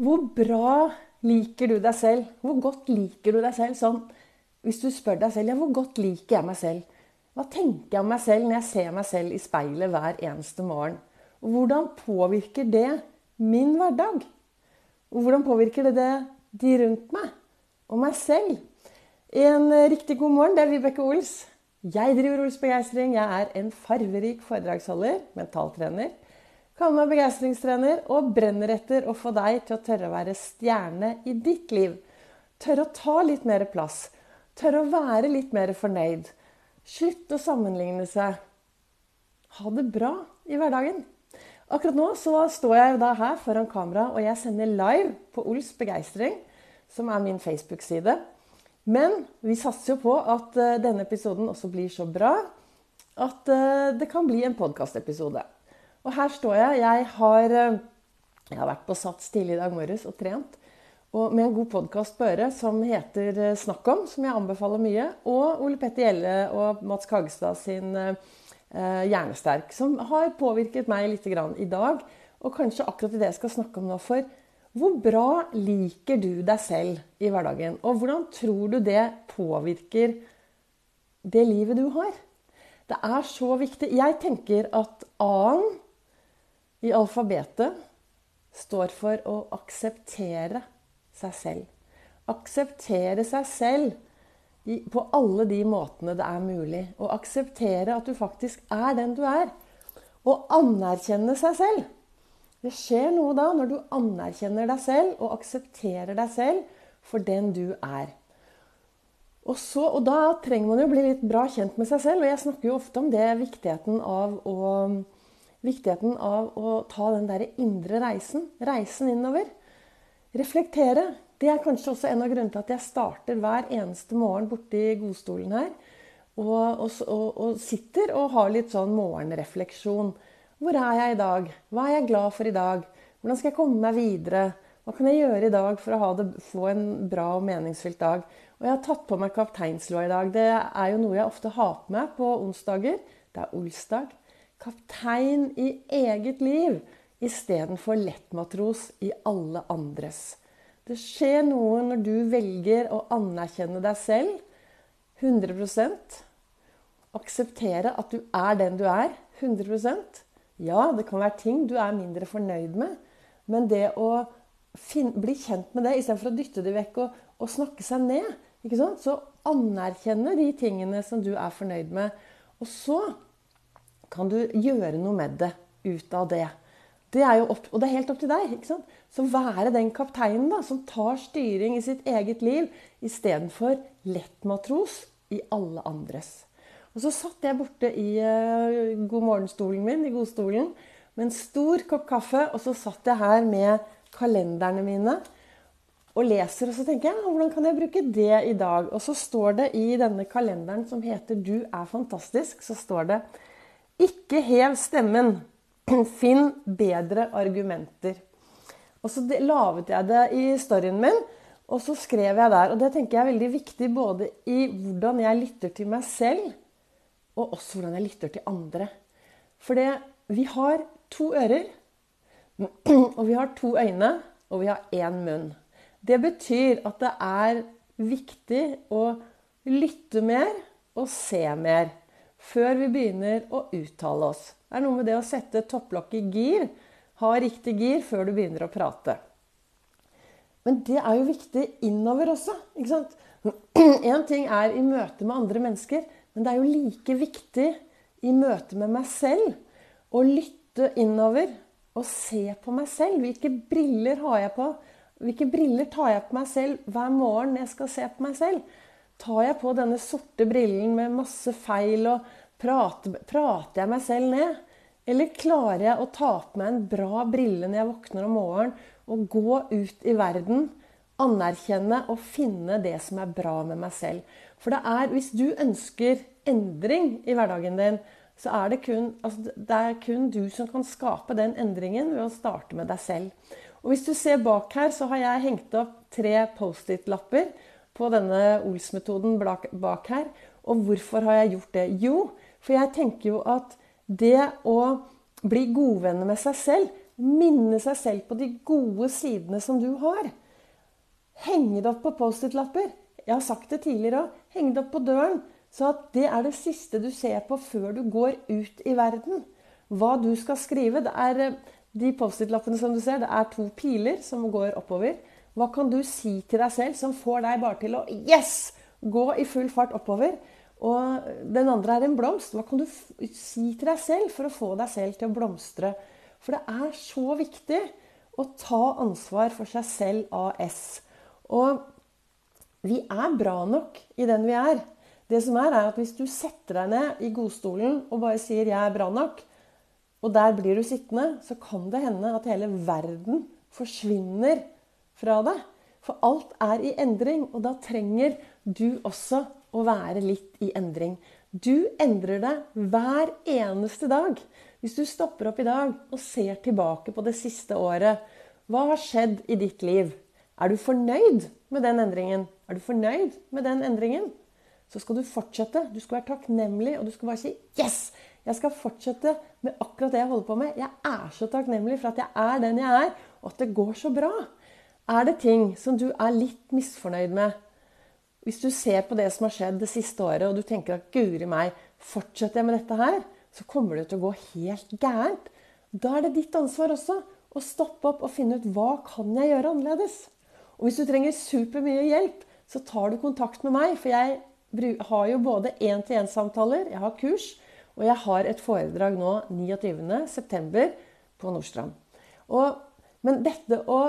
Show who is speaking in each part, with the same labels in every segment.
Speaker 1: Hvor bra liker du deg selv? Hvor godt liker du deg selv sånn? Hvis du spør deg selv ja, hvor godt liker jeg meg selv? Hva tenker jeg om meg selv når jeg ser meg selv i speilet hver eneste morgen? Og hvordan påvirker det min hverdag? Og hvordan påvirker det, det de rundt meg og meg selv? En riktig god morgen, det er Vibeke Ols. Jeg driver Ols Begeistring. Jeg er en farverik foredragsholder, mentaltrener Kall meg begeistringstrener og brenner etter å få deg til å tørre å være stjerne i ditt liv. Tørre å ta litt mer plass. Tørre å være litt mer fornøyd. Slutt å sammenligne seg. Ha det bra i hverdagen. Akkurat nå så står jeg da her foran kamera, og jeg sender live på Ols Begeistring, som er min Facebook-side. Men vi satser jo på at eh, denne episoden også blir så bra at eh, det kan bli en podkastepisode. Og her står jeg. Jeg har, eh, jeg har vært på Sats tidlig i dag morges og trent. Og med en god podkast på øret som heter eh, Snakk om, som jeg anbefaler mye. Og Ole Petter Gjelle og Mats Kagestad sin eh, Hjernesterk, som har påvirket meg litt i dag. Og kanskje akkurat det jeg skal snakke om nå. For hvor bra liker du deg selv i hverdagen? Og hvordan tror du det påvirker det livet du har? Det er så viktig. Jeg tenker at A-en i alfabetet står for å akseptere seg selv. Akseptere seg selv på alle de måtene det er mulig. Og akseptere at du faktisk er den du er. Og anerkjenne seg selv. Det skjer noe da når du anerkjenner deg selv og aksepterer deg selv for den du er. Og, så, og da trenger man jo bli litt bra kjent med seg selv. Og jeg snakker jo ofte om det, viktigheten av å viktigheten av å ta den der indre reisen. Reisen innover. Reflektere. Det er kanskje også en av grunnene til at jeg starter hver eneste morgen borti godstolen her. Og, og, og, sitter og har litt sånn morgenrefleksjon. Hvor er jeg i dag? Hva er jeg glad for i dag? Hvordan skal jeg komme meg videre? Hva kan jeg gjøre i dag for å det, få en bra og meningsfylt dag? Og jeg har tatt på meg kapteinslua i dag. Det er jo noe jeg ofte har på meg på onsdager. Det er olsdag kaptein i eget liv istedenfor lettmatros i alle andres. Det skjer noe når du velger å anerkjenne deg selv. 100% Akseptere at du er den du er. 100% Ja, det kan være ting du er mindre fornøyd med, men det å finne, bli kjent med det istedenfor å dytte det vekk og, og snakke seg ned, så anerkjenne de tingene som du er fornøyd med. Og så kan du gjøre noe med det ut av det. Det er jo opp, og det er helt opp til deg. ikke sant? Så være den kapteinen da, som tar styring i sitt eget liv istedenfor lettmatros i alle andres. Og så satt jeg borte i uh, god morgenstolen min, i godstolen, med en stor kopp kaffe. Og så satt jeg her med kalenderne mine og leser. Og så tenker jeg hvordan kan jeg bruke det i dag? Og så står det i denne kalenderen som heter 'Du er fantastisk', så står det ikke hev stemmen. Finn bedre argumenter. Og så laget jeg det i storyen min, og så skrev jeg der. Og det tenker jeg er veldig viktig både i hvordan jeg lytter til meg selv, og også hvordan jeg lytter til andre. For vi har to ører, og vi har to øyne, og vi har én munn. Det betyr at det er viktig å lytte mer og se mer før vi begynner å uttale oss. Det er noe med det å sette topplokket i gir, ha riktig gir før du begynner å prate. Men det er jo viktig innover også. ikke sant? Én ting er i møte med andre mennesker, men det er jo like viktig i møte med meg selv å lytte innover og se på meg selv. Hvilke briller har jeg på? Hvilke briller tar jeg på meg selv hver morgen når jeg skal se på meg selv? Tar jeg på denne sorte brillen med masse feil, og prater, prater jeg meg selv ned? Eller klarer jeg å ta på meg en bra brille når jeg våkner om morgenen, og gå ut i verden, anerkjenne og finne det som er bra med meg selv? For det er, hvis du ønsker endring i hverdagen din, så er det kun, altså det er kun du som kan skape den endringen ved å starte med deg selv. Og Hvis du ser bak her, så har jeg hengt opp tre Post-It-lapper på denne Ols-metoden bak her. Og hvorfor har jeg gjort det? Jo, for jeg tenker jo at det å bli godvenner med seg selv, Minne seg selv på de gode sidene som du har. Henge det opp på Post-It-lapper. Jeg har sagt det tidligere òg. Henge det opp på døren. Så at det er det siste du ser på før du går ut i verden. Hva du skal skrive. Det er eh, de Post-It-lappene som du ser, det er to piler som går oppover. Hva kan du si til deg selv som får deg bare til å Yes! Gå i full fart oppover. Og den andre er en blomst. Hva kan du si til deg selv for å få deg selv til å blomstre? For det er så viktig å ta ansvar for seg selv AS. Og vi er bra nok i den vi er. Det som er, er at hvis du setter deg ned i godstolen og bare sier 'jeg er bra nok', og der blir du sittende, så kan det hende at hele verden forsvinner fra det. For alt er i endring, og da trenger du også å være litt i endring. Du endrer deg hver eneste dag. Hvis du stopper opp i dag og ser tilbake på det siste året, hva har skjedd i ditt liv? Er du fornøyd med den endringen? Er du fornøyd med den endringen? Så skal du fortsette. Du skal være takknemlig, og du skal bare si 'Yes! Jeg skal fortsette med akkurat det jeg holder på med. Jeg er så takknemlig for at jeg er den jeg er, og at det går så bra. Er det ting som du er litt misfornøyd med? Hvis du ser på det som har skjedd det siste året, og du tenker at guri meg, fortsetter jeg med dette her, så kommer det til å gå helt gærent. Da er det ditt ansvar også å stoppe opp og finne ut hva kan jeg gjøre annerledes. Og hvis du trenger supermye hjelp, så tar du kontakt med meg. For jeg har jo både én-til-én-samtaler, jeg har kurs, og jeg har et foredrag nå 29.9. på Nordstrand. Og, men dette å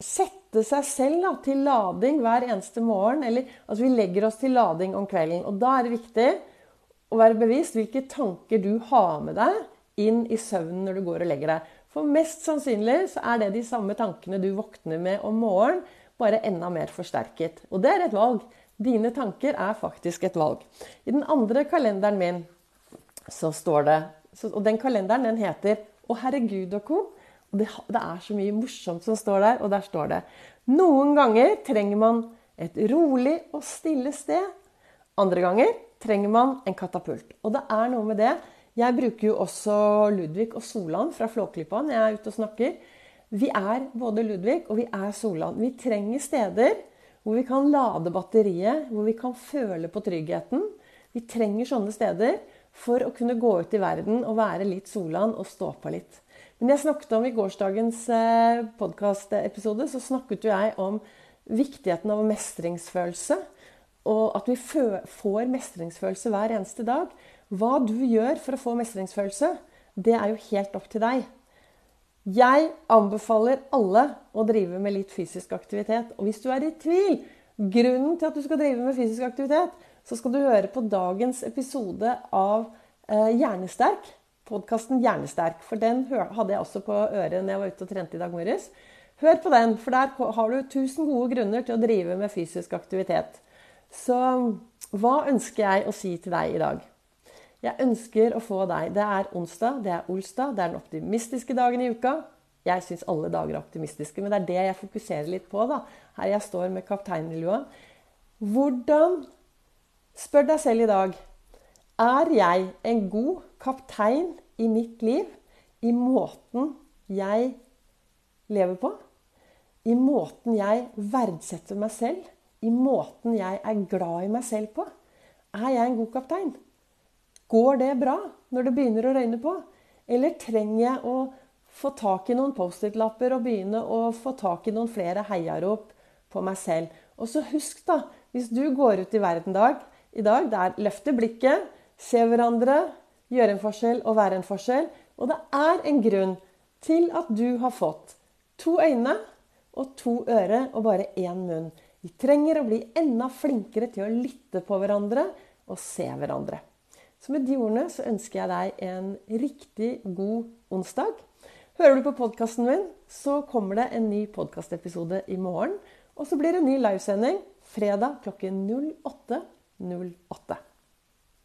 Speaker 1: sette seg selv da, til lading hver eneste morgen eller altså Vi legger oss til lading om kvelden. Og da er det viktig å være bevisst hvilke tanker du har med deg inn i søvnen når du går og legger deg. For mest sannsynlig så er det de samme tankene du våkner med om morgenen, bare enda mer forsterket. Og det er et valg. Dine tanker er faktisk et valg. I den andre kalenderen min så står det Og den kalenderen den heter 'Å herregud og co'. Det, det, er så mye morsomt som står der, og der står det Noen ganger trenger man et rolig og stille sted. Andre ganger trenger man en katapult. Og det er noe med det. Jeg bruker jo også Ludvig og Solan fra Flåklypa når jeg er ute og snakker. Vi er både Ludvig og vi er Solan. Vi trenger steder hvor vi kan lade batteriet, hvor vi kan føle på tryggheten. Vi trenger sånne steder for å kunne gå ut i verden og være litt Solan og stå på litt. Men jeg snakket om i gårsdagens eh, podkastepisode så snakket jeg om viktigheten av mestringsfølelse. Og at vi får mestringsfølelse hver eneste dag. Hva du gjør for å få mestringsfølelse, det er jo helt opp til deg. Jeg anbefaler alle å drive med litt fysisk aktivitet. Og hvis du er i tvil Grunnen til at du skal drive med fysisk aktivitet, så skal du høre på dagens episode av eh, Hjernesterk. Podkasten Hjernesterk. For den hadde jeg også på øret når jeg var ute og trente i dag morges. Hør på den, for der har du 1000 gode grunner til å drive med fysisk aktivitet. Så hva ønsker jeg å si til deg i dag? Jeg ønsker å få deg Det er onsdag, det er olsdag, det er den optimistiske dagen i uka. Jeg syns alle dager er optimistiske, men det er det jeg fokuserer litt på. da. Her jeg står med kapteinlua. Hvordan Spør deg selv i dag er jeg en god kaptein i mitt liv, i måten jeg lever på? I måten jeg verdsetter meg selv? I måten jeg er glad i meg selv på? Er jeg en god kaptein? Går det bra når det begynner å røyne på? Eller trenger jeg å få tak i noen Post-It-lapper og begynne å få tak i noen flere heiarop på meg selv? Og så husk, da, hvis du går ut i verden dag, i dag, der løfter blikket, se hverandre, gjøre en forskjell og være en forskjell. Og det er en grunn til at du har fått to øyne og to øre og bare én munn. Vi trenger å bli enda flinkere til å lytte på hverandre og se hverandre. Så med de ordene så ønsker jeg deg en riktig god onsdag. Hører du på podkasten min, så kommer det en ny podkastepisode i morgen. Og så blir det en ny livesending fredag klokken 08.08. 08.